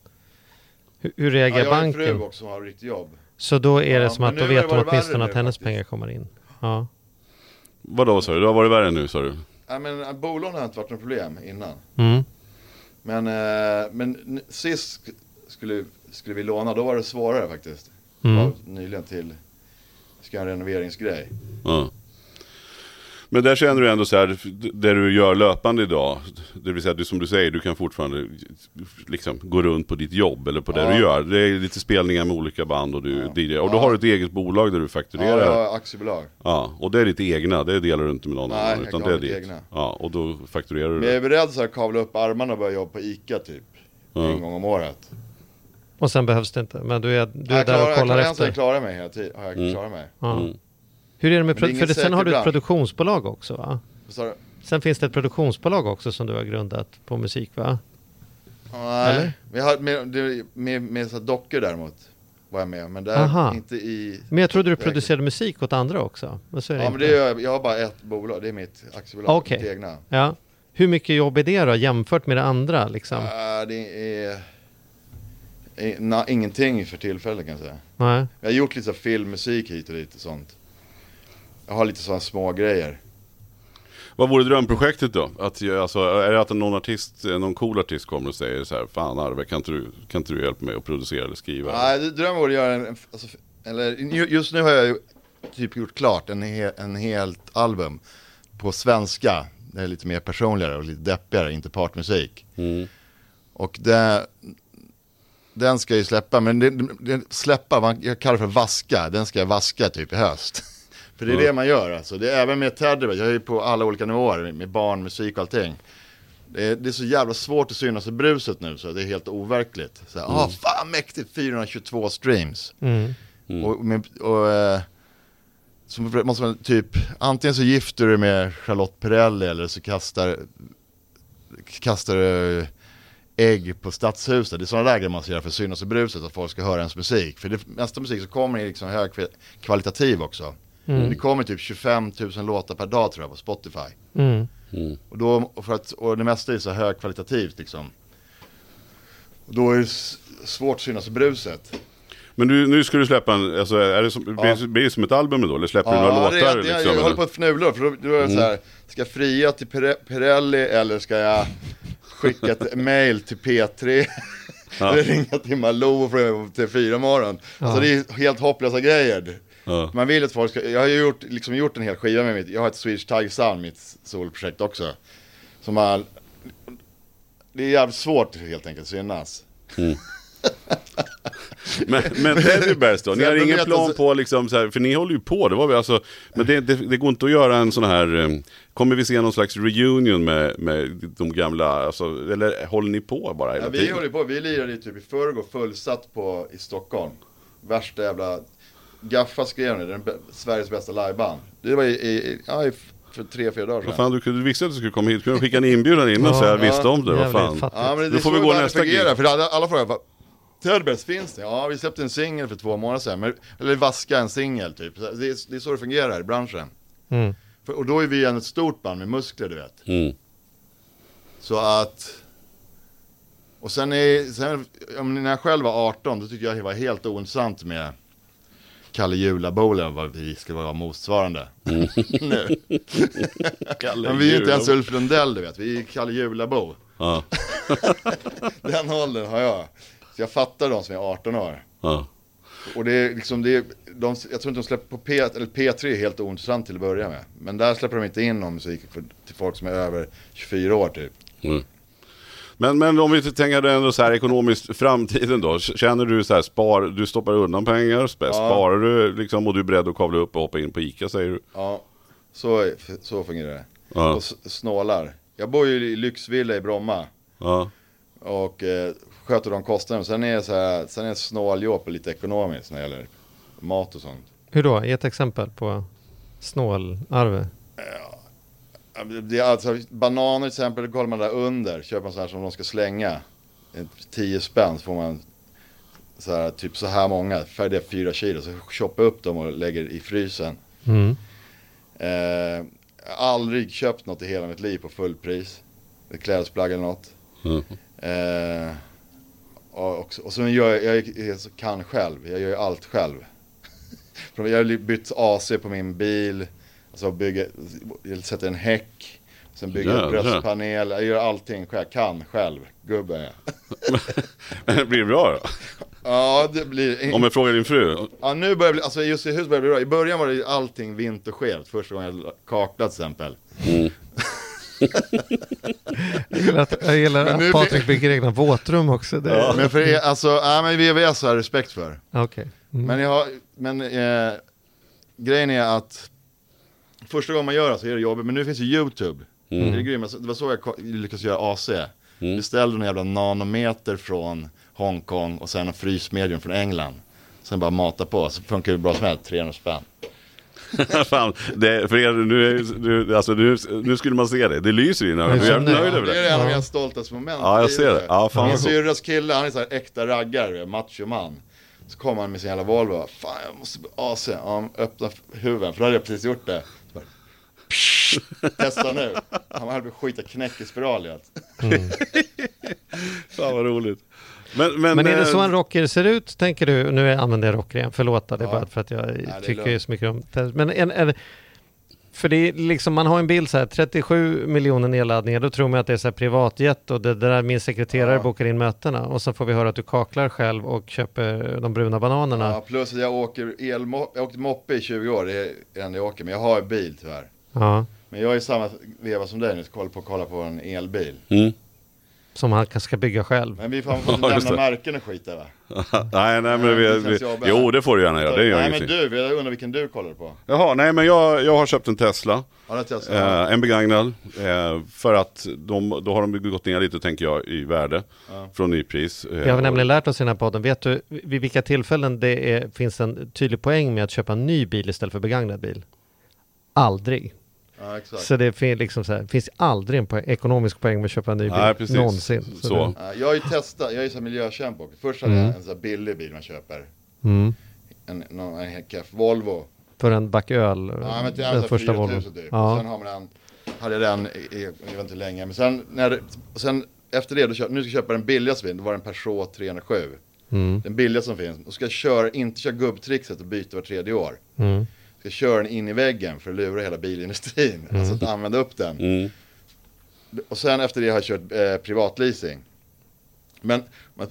Hur, hur ja, reagerar jag har en fru banken? också som har riktigt jobb. Så då är det Ja, som men att då det vet varit åtminstone att hennes faktiskt. pengar kommer in. Ja. Vadå sa du? Det har varit värre nu sa du? Ja, men eh, bolån har inte varit något problem innan. Mm. Men, eh, men sist sk- skulle, skulle vi låna, då var det svårare faktiskt. Mm. Nyligen till, ska en renoveringsgrej. Ja. Men där känner du ändå så här, det du gör löpande idag, det vill säga du, som du säger, du kan fortfarande liksom gå runt på ditt jobb eller på det Ja. du gör. Det är lite spelningar med olika band och du Ja. DJ. Och då Ja. har du ett eget bolag där du Ja, fakturerar. jag Ja, har aktiebolag. och det är ditt egna, det delar du inte med någon Nej, annan. jag Utan det är ditt. egna. Ja, och då fakturerar du Men jag är beredd så att kavla upp armarna och börja jobba på ICA typ. Ja. En gång om året. Och sen behövs det inte. Men du är, du är jag där klarar, och kollar jag, efter. jag klarar mig hela tiden. Har jag Mm. klarat mig. Ja. Mm. Hur är det med Men det För sen har du ett produktionsbolag också va? Sen finns det ett produktionsbolag också som du har grundat på musik va? Nej, men jag har med, med, med så dockor däremot. Var jag med, men det Aha. inte i... Men jag trodde du producerade musik åt andra också. Men så är det Ja men inte. det är, jag har bara ett bolag, det är mitt aktiebolag, Okej. mitt egna. Ja. Hur mycket jobb är det då jämfört med det andra liksom? Äh, det är, är na, ingenting för tillfället kan jag säga. Nej. Jag har gjort lite så filmmusik hit och dit och sånt. Jag har lite sådana små grejer. Vad vore drömprojektet då? Att, göra- alltså, är det att någon artist, någon cool artist kommer och säger så här, Fan Arve, kan inte du, kan inte du hjälpa mig att producera eller skriva? Nej, det- drömmen vore att göra en, alltså, eller ju- just nu har jag typ gjort klart en, he, en helt album på svenska. Det är lite mer personligare och lite deppigare, inte partmusik. Mm. Och det, den ska jag ju släppa, men det, det, släppa, man, jag kallar det för vaska, den ska jag vaska typ i höst. För det är Ja. det man gör alltså, det är även med Teddy, jag är ju på alla olika nivåer, med barn, musik och allting. Det är, det är så jävla svårt att synas i bruset nu så det är helt overkligt. Så här, ah, fan mäktigt, 422 streams. Mm. Och, med, och eh, så måste man typ, antingen så gifter du med Charlotte Perrelli eller så kastar, kastar du ägg på stadshuset. Det är sådana där grejer man ska göra för att synas i bruset, att folk ska höra ens musik. För det mesta musik så kommer är liksom högkvalitativ också. Mm. Det kommer typ 25 000 låtar per dag tror jag på Spotify. Mm. Mm. Och, då, och, för att, och det mesta är så högkvalitativt liksom. Och då är det svårt att synas i bruset. Men du, nu ska du släppa en, alltså, är det som, blir, Ja. det- blir det som ett album då? Eller släpper du några det låtar? är, det, liksom, jag, jag håller på att fnula för då, då är det Mm. så här, ska jag fria till Pirelli eller ska jag skicka ett mail till P3? Ja. Eller ringa till Malou för till fyra morgon. Alltså det är helt hopplösa grejer. Ja. Man vill att folk ska, jag har ju gjort, liksom gjort en hel skiva med mitt, jag har ett Swedish Tiger Sound, mitt solprojekt också. Som har, det är jävligt svårt helt enkelt att synas. Men, men Teddy Bears då? Ni har ingen plan på liksom så här, för ni håller ju på, det var vi alltså, men det, det, det går inte att göra en sån här, eh, kommer vi se någon slags reunion med, med de gamla, alltså, eller håller ni på bara hela Ja, vi tiden? håller på, vi lirade ju typ i förrgår fullsatt på, i Stockholm. Värsta jävla, Gaffa skrev det, den bä- Sveriges bästa liveband. Det var i, i, ja, i, för tre, fyra dagar Vad sedan. fan, du, kunde- du visste att du skulle komma hit, kunde du skicka en inbjudan innan så jag Ja. visste om det, vad fan. fattigt. Ja men det Då är får vi gå nästa gig. för alla, alla frågar vad Tedbers finns det? Ja, vi släppte en singel för två månader sedan, men, eller vaska en singel typ. Det är, det är så det fungerar i branschen. Mm. För, och då är vi en ett stort band med muskler du vet. Mm. Så att... Och sen, är, sen ja, när jag själv var 18 då tyckte jag det var helt ointressant med Kalle Jula-Bolen vad vi ska vara motsvarande. nu. Men vi är inte ens Ulf Lundell du vet, vi är Kalle Jula-Bo. Ja, Den åldern har jag. Så jag fattar de som är 18 år. ja. Och det är liksom, det är, de, jag tror inte de släpper på P, eller P3 är helt ointressant till att börja med. Men där släpper de inte in någon musik för, till folk som är över 24 år typ. Mm. Men, men om vi tänker ändå så här ekonomiskt framtiden då. Känner du så här, spar, du stoppar undan pengar, sp- sparar du liksom och du är beredd att kavla upp och hoppa in på ICA säger du? Ja, så, så fungerar det. Ja. Och snålar. Jag bor ju i lyxvilla i Bromma. Ja. Och eh, sköter de kostnaderna. Sen är jag så här, sen är jag lite ekonomiskt när det gäller mat och sånt. Hur då? Ge ett exempel på snål-Arve. Ja, Det är alltså, bananer till exempel, kollar man där under. Köper man så här som de ska slänga. En 10 spänn så får man så här, typ så här många, färdiga 4 kilo. Så choppar jag upp dem och lägger i frysen. Mm. Eh, jag aldrig köpt något i hela mitt liv på fullpris. Ett klädesplagg eller något. Mm. Eh, och, och, och så gör jag, jag så kan själv, jag gör ju allt själv. Jag har bytt AC på min bil, alltså bygger, jag sätter en häck, sen bygger jag bröstpanel, jag gör allting själv, kan själv, gubben är jag. Blir det bra då? Ja, det blir... Om jag frågar din fru? Ja, nu börjar det bli, alltså just i huset börjar det bli bra. I början var det allting vinterskevt, första gången jag kaklat till exempel. Jag gillar att, jag gillar Men att Patrik bygger egna våtrum också. Det, Ja. Men för er, alltså, ja men VVS har jag respekt för. Okej. Mm. Men, jag har, men eh, grejen är att första gången man gör det så är det jobbigt, men nu finns ju YouTube. Det, är. Alltså, det var så jag lyckades göra AC. Mm. Beställde en jävla nanometer från Hongkong och sen en frysmedium från England. Sen bara mata på, så funkar det bra som helst, 300 spänn. Fan, det, för er, nu, är- nu, alltså, nu, nu skulle man se det. Det lyser in här. Jag Du är är nöjd över Det är det. en av mina stoltaste moment. Ja, jag ser det. Ja, fan Min syrras kille, han är så här äkta raggare, machoman. Så kommer han med sin jävla Volvo. Fan, jag måste AC. Ja, han öppnar huven, för då hade jag precis gjort det. Testa nu. Han höll på att skita knäck i spiral i allt. Fan vad roligt. Men, men, Men är det eh, så en rocker ser ut, tänker du? Nu använder jag rocker igen, förlåt det är Ja. bara för att jag är tycker så mycket om det. Men en, en, För det är liksom, man har en bild så här, 37 miljoner nedladdningar, då tror man att det är så här privatjet och det, det där min sekreterare Ja. bokar in mötena och så får vi höra att du kaklar själv och köper de bruna bananerna. Ja, plus att jag åker elmo- jag åkte moppe i 20 år, det är det jag åker, men jag har bil tyvärr. Ja, Men jag är i samma veva som dig nu, ska kolla på, kolla på en elbil. Mm. som han kanske ska bygga själv. Men vi får får Ja, nämna märken och skit där va? nej, nej, men vi, vi, jo det får du gärna göra, det gör Nej men ingenting. du, jag undrar vilken du kollade på? Jaha, nej men jag, jag har köpt en Tesla. Ja, det är Tesla. Eh, en begagnad. Eh, för att de, då har de gått ner lite tänker jag i värde. Ja. Från nypris. Eh, Vi har nämligen lärt oss i den här podden, vet du vid vilka tillfällen det är, finns en tydlig poäng med att köpa en ny bil istället för begagnad bil? Aldrig. Ja. Så det fin, liksom så här, finns aldrig en poäng, ekonomisk poäng med att köpa en ny bil. Nej, precis. Någonsin. Så. det- Ja, jag har ju testat, jag är ju så miljökämpe också. Först hade Mm. jag en sån här billig bil man köper. Mm. En, någon, en keff Volvo. För en back öl, Ja, men det är den så första 4 000 Volvo. typ. Ja. sen har man den, hade jag den i, jag vet inte länge. Men sen, när det, och sen efter det, då köp, nu ska jag köpa den billigaste bilen, då var det en Peugeot 307. Mm. Den billigaste som finns. Och ska jag köra, inte köra gubbtrixet och byta var tredje år. Mm. Ska köra den in i väggen för att lura hela bilindustrin. Alltså att använda upp den. Mm. Och sen efter det har jag kört eh, privatleasing. Men,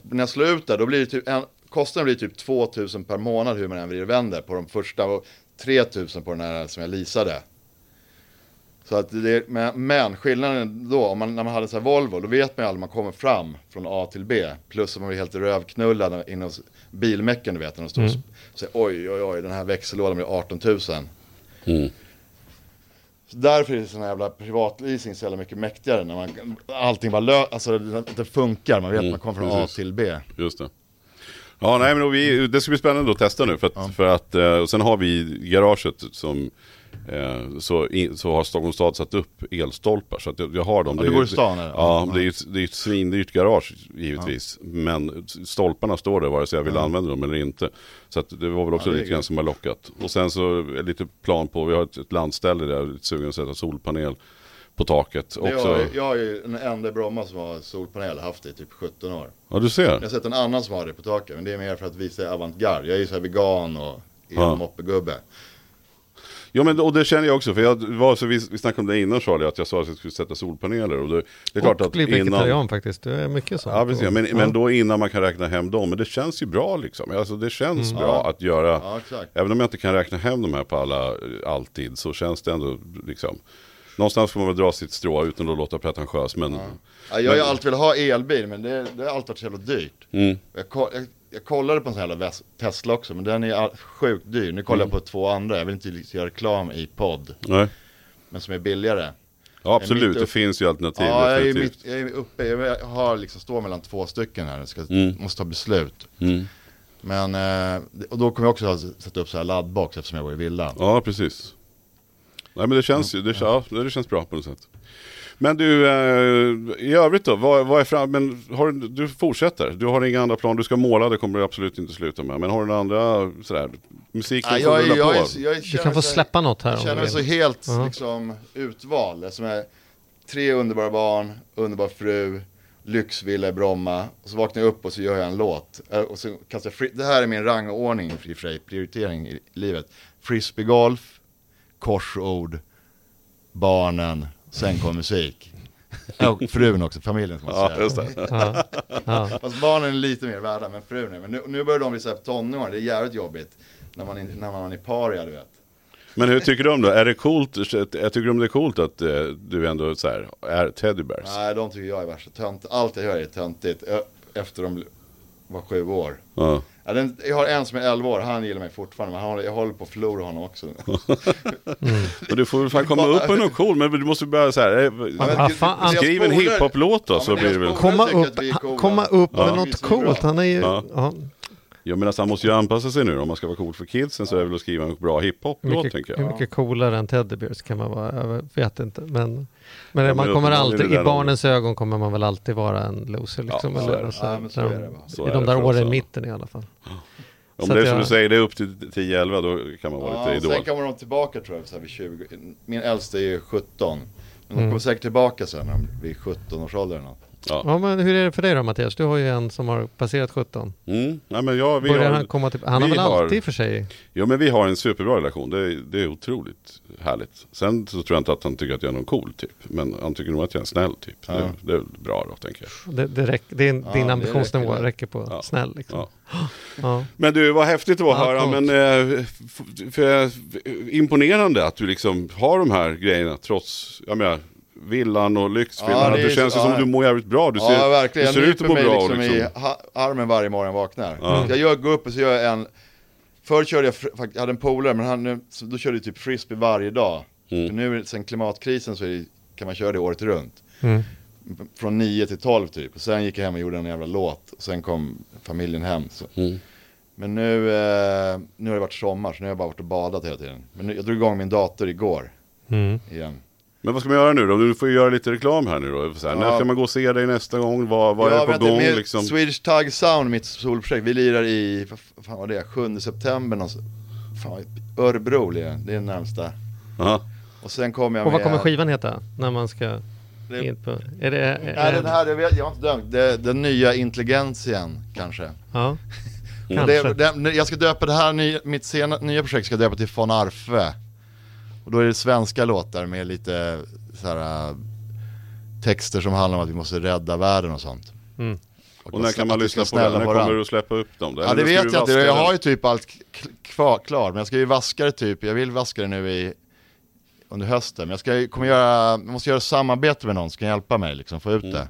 när jag slår ut där, då blir det typ en, kostnaden blir typ 2000 per månad hur man än vrider och vänder på de första och 3000 på den här som jag leasade. Så att det, men, men skillnaden då, om man, när man hade sån här Volvo, då vet man ju aldrig man kommer fram från A till B. Plus att man blir helt rövknullad inom bilmäcken, du vet, när de står och säger oj, oj, oj, den här växellådan blir 18 000. Mm. Så därför är det sån här jävla privatleasing så jävla mycket mäktigare när man, allting bara lö, alltså det, det funkar, man vet Mm, man kommer från A precis. till B. Just det. Ja, nej, men vi, det ska bli spännande att testa nu. För att, för att eh, och sen har vi i garaget som så, in, så har Stockholms stad satt upp elstolpar. Så att jag, jag har dem. Ja, Det du är- bor i stan, eller? Ja, Ja. det är ett, det är ett svindyrt garage givetvis. Men stolparna står där vare sig jag vill använda dem eller inte. Så att det var väl också Ja, är lite grann som har lockat. Och sen så är lite plan på, vi har ett, ett landställe där, lite sugen att sätta solpanel på taket. Jag, Också. har- jag är ju den enda i Bromma som har solpanel, haft det i typ 17 år. Ja, du ser. Jag har sett en annan som har det på taket, men det är mer för att visa avantgarde. Jag är ju så här vegan och Ja. elmoppegubbe. Ja men och det känner jag också, för jag var så, vi, vi snackade om det innan Charlie, att jag sa att jag skulle sätta solpaneler. Och det, det är klart och att bli innan... vegetarian faktiskt. Det är mycket så. Ja, precis, men, Ja. men då innan man kan räkna hem dem. Men det känns ju bra liksom. Alltså det känns bra Ja. att göra. Ja. Även om jag inte kan räkna hem de här på alla, eh, alltid, så känns det ändå liksom. Någonstans får man väl dra sitt strå utan att låta pretentiös. Men, Ja, jag har ju alltid velat ha elbil, men det, det har alltid varit så jävla dyrt. mm, Jag, jag, jag kollade på en sån här jävla Tesla också, men den är sjukt dyr. Nu kollar Mm. jag på två andra, jag vill inte liksom göra reklam i podd, nej. men som är billigare. Ja absolut, mitt det upp- finns ju alternativ. Ja, jag är, mitt, jag är uppe, jag har liksom står mellan två stycken här, jag ska, Mm. måste ta beslut. Mm. Men, eh, och då kommer jag också sätta upp så här laddbox eftersom jag bor i villa. Ja, precis. Nej men det känns ju, det, ja, det känns bra på något sätt. Men du, eh, i övrigt då, vad, vad är fram, men har, du- fortsätter, du har inga andra planer, du ska måla, det kommer du absolut inte sluta med. Men har du några andra, sådär, musiken får jag, jag, är- jag, Du kan få släppa något här Jag känner mig så helt Ja. liksom utvald. Som är tre underbara barn, underbar fru, lyxvilla i Bromma. Och så vaknar jag upp och så gör jag en låt. Eh, Och så kastar jag fri- det här är min rangordning i sig, prioritering i livet. Frisbeegolf, korsord, barnen, sen kommer musik. Och frun också, familjen ska man Ja, säga. just det. Ja. Ja. Fast barnen är lite mer värda, men frun är. Men nu, nu börjar de bli så här tonåringar, det är jävligt jobbigt. När man, är- när man är paria, du vet. Men hur tycker du om det? Är det coolt, jag tycker om det är coolt att eh, du ändå så här, är teddybears? Nej, de tycker jag är värsta tönt. Allt jag gör är töntigt. Efter de var sju år. Ja. Ja, den, jag har en som är 11 år, han gillar mig fortfarande. Men han, jag håller på att förlora honom också. Men du får väl fan komma upp med något cool, men du måste börja så här, eh, fan, skriv en hiphop-låt då Ja, så blir det väl... Komma upp, komma upp Ja. med något coolt. Han är ju... Ja. Ja. Jag menar, han måste ju anpassa sig nu om man ska vara cool för kidsen så är det väl att skriva en bra hiphop-låt tänker hur jag. mycket coolare än Teddybears kan man vara? Jag vet inte. Men, men Ja, man men kommer alltid, i barnens ögon kommer man väl alltid vara en loser liksom. Ja, så eller, är det. alltså, Ja, men så där är de- det, va. Så I de där åren i mitten i alla fall. Om Så det är som jag- du säger, det är upp till 10-11 då kan man vara Ja, lite och sen idol. kommer de tillbaka tror jag, så här vid 20. Min äldsta är ju 17. Men de Mm. kommer säkert tillbaka sen när de blir 17 års ålder eller något. Ja. Ja, men hur är det för dig då Mattias? Du har ju en som har passerat 17. Mm. Nej, men ja, vi Börjar har, han komma till... Han har vi väl har- alltid och för sig... ja, men vi har en superbra relation. Det är, det är otroligt härligt. Sen så tror jag inte att han tycker att jag är någon cool typ. Men han tycker nog att jag är en snäll typ. Ja. Det, det är bra då tänker jag. Det, det, räck, det är, Ja, din det ambitionsnivå räcker räcker, på Ja. snäll liksom. Ja. Ja. Men du, vad häftigt det var att Ja, höra. Men, eh, f- för, imponerande att du liksom har de här grejerna trots, jag menar, villan och lyxvillan. Ja, Att det det, känns så- som ja. du mår jävligt bra. Du ser, ja, verkligen. du ser jag ut att må bra. och liksom liksom. i armen varje morgon jag vaknar. Ja. Jag gör, går upp och så gör jag en, förr körde jag, jag hade en polare, men han, nu- då körde jag typ frisbee varje dag. Mm. För nu sen klimatkrisen så är det, kan man köra det året runt. Mm. Från 9 till 12 typ. Och sen gick jag hem och gjorde en jävla låt. Och sen kom familjen hem. Så. Mm. Men nu, eh, nu har det varit sommar så nu har jag bara varit och badat hela tiden. Men nu, jag drog igång min dator igår Mm. igen. Men vad ska man göra nu då? Du får ju göra lite reklam här nu då. Så här, Ja. När ska man gå och se dig nästa gång? Vad, vad är Ja, på vänta, gång med liksom? Swedish Tug Sound, mitt solprojekt. Vi lirar i, vad fan var det, 7 september någonstans. Fan, Örebro det, är närmsta. Aha. Och sen kommer jag Och vad kommer skivan heta? När man ska Det- in på... Är det... Är, Nej den här, jag, vet, jag har inte dömt. Det, den nya intelligensien kanske. Ja. Kanske. Det, det, jag ska döpa det här, mitt sena, nya projekt ska jag döpa till von Arfe. Och då är det svenska låtar med lite så här, äh, texter som handlar om att vi måste rädda världen och sånt. Mm. Och när kan man lyssna på det? När kommer du att släppa upp dem? Ja det vet jag inte, jag har ju typ allt kvar, klar, men jag ska ju vaska det typ, jag vill vaska det nu i under hösten, men jag ska, kommer göra, jag måste göra samarbete med någon som kan hjälpa mig liksom få ut Mm. det.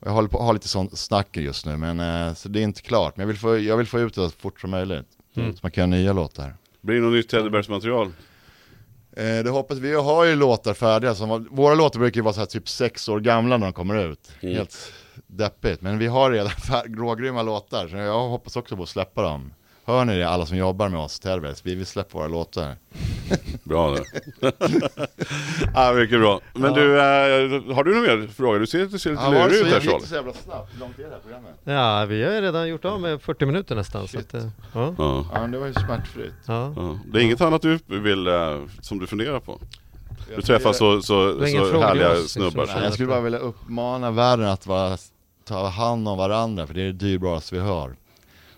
Och jag håller på har lite sånt snack just nu, men eh, så det är inte klart, men jag vill få, jag vill få ut det så fort som möjligt. Mm. Så man kan göra nya låtar. Blir det något nytt Teddybears-material? Eh, det hoppas vi, har ju låtar färdiga, som, våra låtar brukar ju vara så här typ sex år gamla när de kommer ut. Mm. Helt deppigt, men vi har redan fär- rågrymma låtar, så jag hoppas också på att släppa dem. Hör ni det alla som jobbar med oss, Teddybears, vi vill släppa våra låtar. Bra det. ja, mycket bra. Men Ja. du, äh, har du någon mer fråga? Du ser, du ser lite Ja, lurig det ut här Charlie. det så jävla snabbt? Hur långt är det här programmet? ja, vi har ju redan gjort av med 40 minuter nästan. Så att, eh, ja, Ja. Ja, men det var ju smärtfritt. ja. Ja. Det är inget annat du vill, äh, som du funderar på? Du Jag träffar så, så, så härliga oss, liksom. snubbar. Nej, jag skulle bara vilja uppmana världen att vara, ta hand om varandra, för det är det dyrbaraste vi har.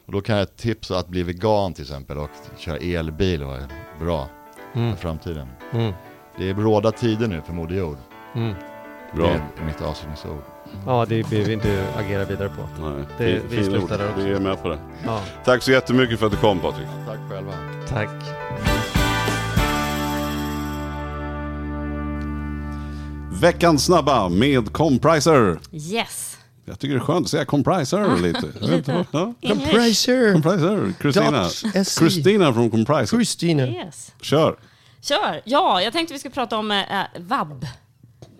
Och då kan jag tipsa att bli vegan till exempel och köra elbil och är bra Mm. för framtiden. Mm. Det är bråda tider nu för Moder Jord. Mm. Bra. Det är mitt avslutningsord. Ja, det behöver vi inte agera vidare på. Nej, Det- fin- vi slutar där också. Vi är med på det. Ja, Tack så jättemycket för att du kom Patrik. Tack själva. tack. Veckans snabba med Compriser. Yes. Jag tycker det är skönt att säga Compriser lite. Vet inte vad- ja. Compriser. Compriser. SE. Kristina från Compriser. Kristina. yes. Kör. Kör. Ja, jag tänkte vi skulle prata om eh, vab.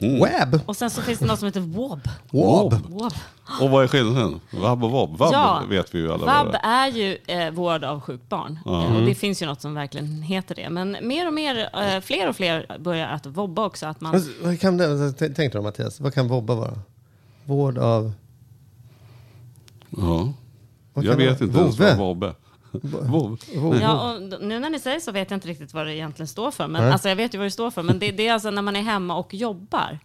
Web. Och sen så finns det något som heter wob. Wob. Wob. Och vad är skillnaden? Vab och vob. Vab Ja. vet vi ju alla Vab det är. är ju eh, vård av sjukt barn. Eh, och det finns ju något som verkligen heter det. Men mer och mer, eh, fler och fler börjar att vobba också. Att man, Alltså, Vad kan det, t- tänk dig då Mattias, vad kan vobba vara? Vård av... Ja. Vad Jag det vet vara? inte ens vad vob är. Vov. Vov. Ja, och nu när ni säger så vet jag inte riktigt vad det egentligen står för. Men, alltså jag vet ju vad det står för, men det, det är alltså när man är hemma och jobbar.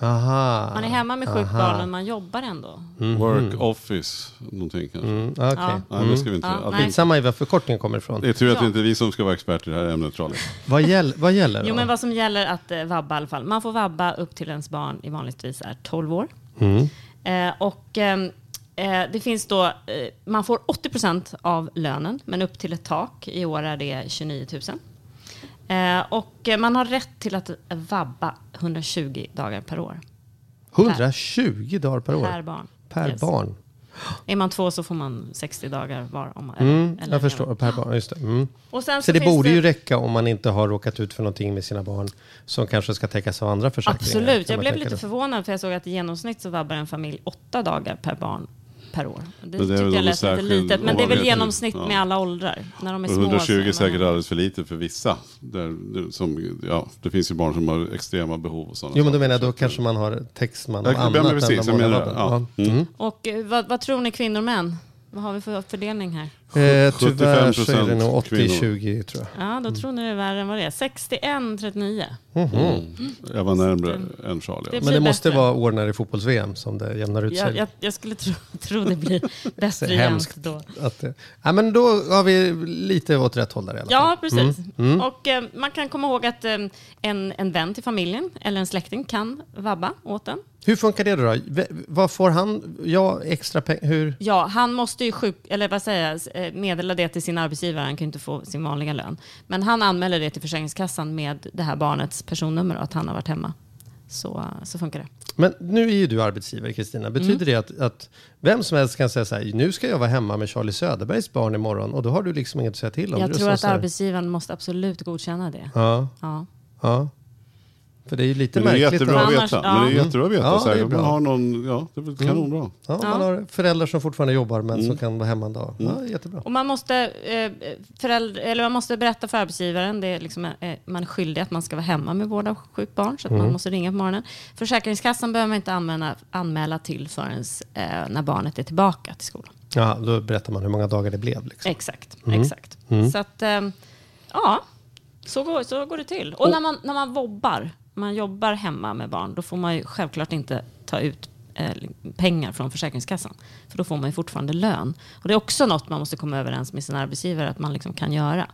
Aha. Man är hemma med sjukt barn, men man jobbar ändå. Work office. Någonting kanske. Mm, okej. Ja. Nej, det ska vi inte. Ja, att nej. vi- Samma i var förkortningen kommer ifrån. Det är tur att det Ja. inte är vi som ska vara experter i det här ämnet Charlie. Vad, gäll, vad gäller då? Jo, men vad som gäller att eh, vabba i alla fall. Man får vabba upp till ens barn i vanligtvis är 12 år. Mm. Eh, och ehm, eh, det finns då, eh, man får 80 procent av lönen, men upp till ett tak. I år är det 29 000. Eh, och man har rätt till att vabba 120 dagar per år. 120 dagar per år? Per barn. Per Yes. barn? Är man två så får man 60 dagar var. Om, Mm, eller- jag förstår. Per barn, just det. Mm. Och sen Så det finns borde ju räcka om man inte har råkat ut för någonting med sina barn som kanske ska täckas av andra försäkringar. Absolut, jag man blev lite då. förvånad för jag såg att i genomsnitt så vabbar en familj åtta dagar per barn per år. Det, Men det är väl jag lät lite särskilt litet, men det är väl genomsnitt ja. med alla åldrar. När de är Och små 120 så är man- säkert alldeles för lite för vissa. Där, det- som, ja, det finns ju barn som har extrema behov och sådana Jo, men då menar jag, då kanske man har täxtman av Ja, annat precis, än jag menar. Ja. Mm. Och eh, vad, vad tror ni kvinnor och män? Vad har vi för fördelning här? Eh, tyvärr så är det 75% nog kvinnor. 80-20 tror jag. Ja, då tror ni det är värre än vad det är. 61-39. Mm. Jag var närmare än Charlie. Det Men det blir måste bättre. vara år när det är fotbolls-VM som det jämnar ut sig. Jag, jag, jag skulle tro, tro det blir bättre jämnt då. Att ja, men då har vi lite åt rätt håll där i alla fall. Ja, precis. Mm. Och eh, man kan komma ihåg att eh, en, en vän till familjen eller en släkting kan vabba åt den. Hur funkar det då? Vad får han? Ja, extra pengar? Hur? Ja, han måste ju sjuk, eller vad säger jag, eh, meddela det till sin arbetsgivare. Han kan ju inte få sin vanliga lön. Men han anmäler det till Försäkringskassan med det här barnets personnummer och att han har varit hemma. Så, så funkar det. Men nu är ju du arbetsgivare, Kristina. Betyder Mm. det att, att vem som helst kan säga så här, nu ska jag vara hemma med Charlie Söderbergs barn imorgon och då har du liksom inget att säga till om? Jag tror att arbetsgivaren måste absolut godkänna det. Ja, Ja. ja. För det är ju lite Men det är märkligt. jättebra att Annars- veta. ja. Men det är jättebra att veta. Ja, så här, man har någon, ja, det är väl kanonbra. Ja, Ja. Man har föräldrar som fortfarande jobbar men Mm. som kan vara hemma en dag. Ja, jättebra. Och man måste, eh, föräldrar, eller man måste berätta för arbetsgivaren, det är liksom, eh, man är skyldig att man ska vara hemma med vård av sjukt barn, så att Mm. man måste ringa på morgonen. Försäkringskassan behöver man inte anmäla, anmäla till förrän eh, när barnet är tillbaka till skolan. Ja, då berättar man hur många dagar det blev. Liksom. Exakt, Mm. exakt. Så att, eh, ja, så går, så går det till. Och, när, man, när man vobbar, man jobbar hemma med barn, då får man ju självklart inte ta ut eh, pengar från Försäkringskassan. För då får man ju fortfarande lön. Och det är också något man måste komma överens med sin arbetsgivare att man liksom kan göra.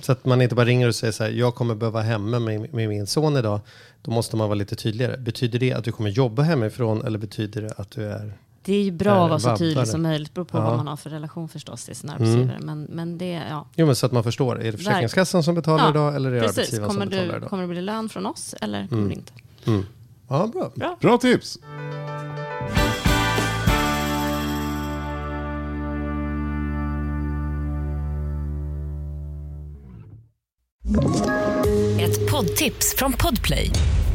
Så att man inte bara ringer och säger så här, jag kommer behöva hemma med, med min son idag. Då måste man vara lite tydligare. Betyder det att du kommer jobba hemifrån eller betyder det att du är... Det är ju bra att vara så tydlig som möjligt. beror på Ja. vad man har för relation förstås till sin arbetsgivare. Men, men det, ja. Jo, men så att man förstår. Är det Försäkringskassan som betalar Ja, idag eller är det Precis, arbetsgivaren kommer, som betalar du, idag? kommer det bli lön från oss eller kommer det inte? Ja, bra. Bra. Bra tips! Ett poddtips från Podplay.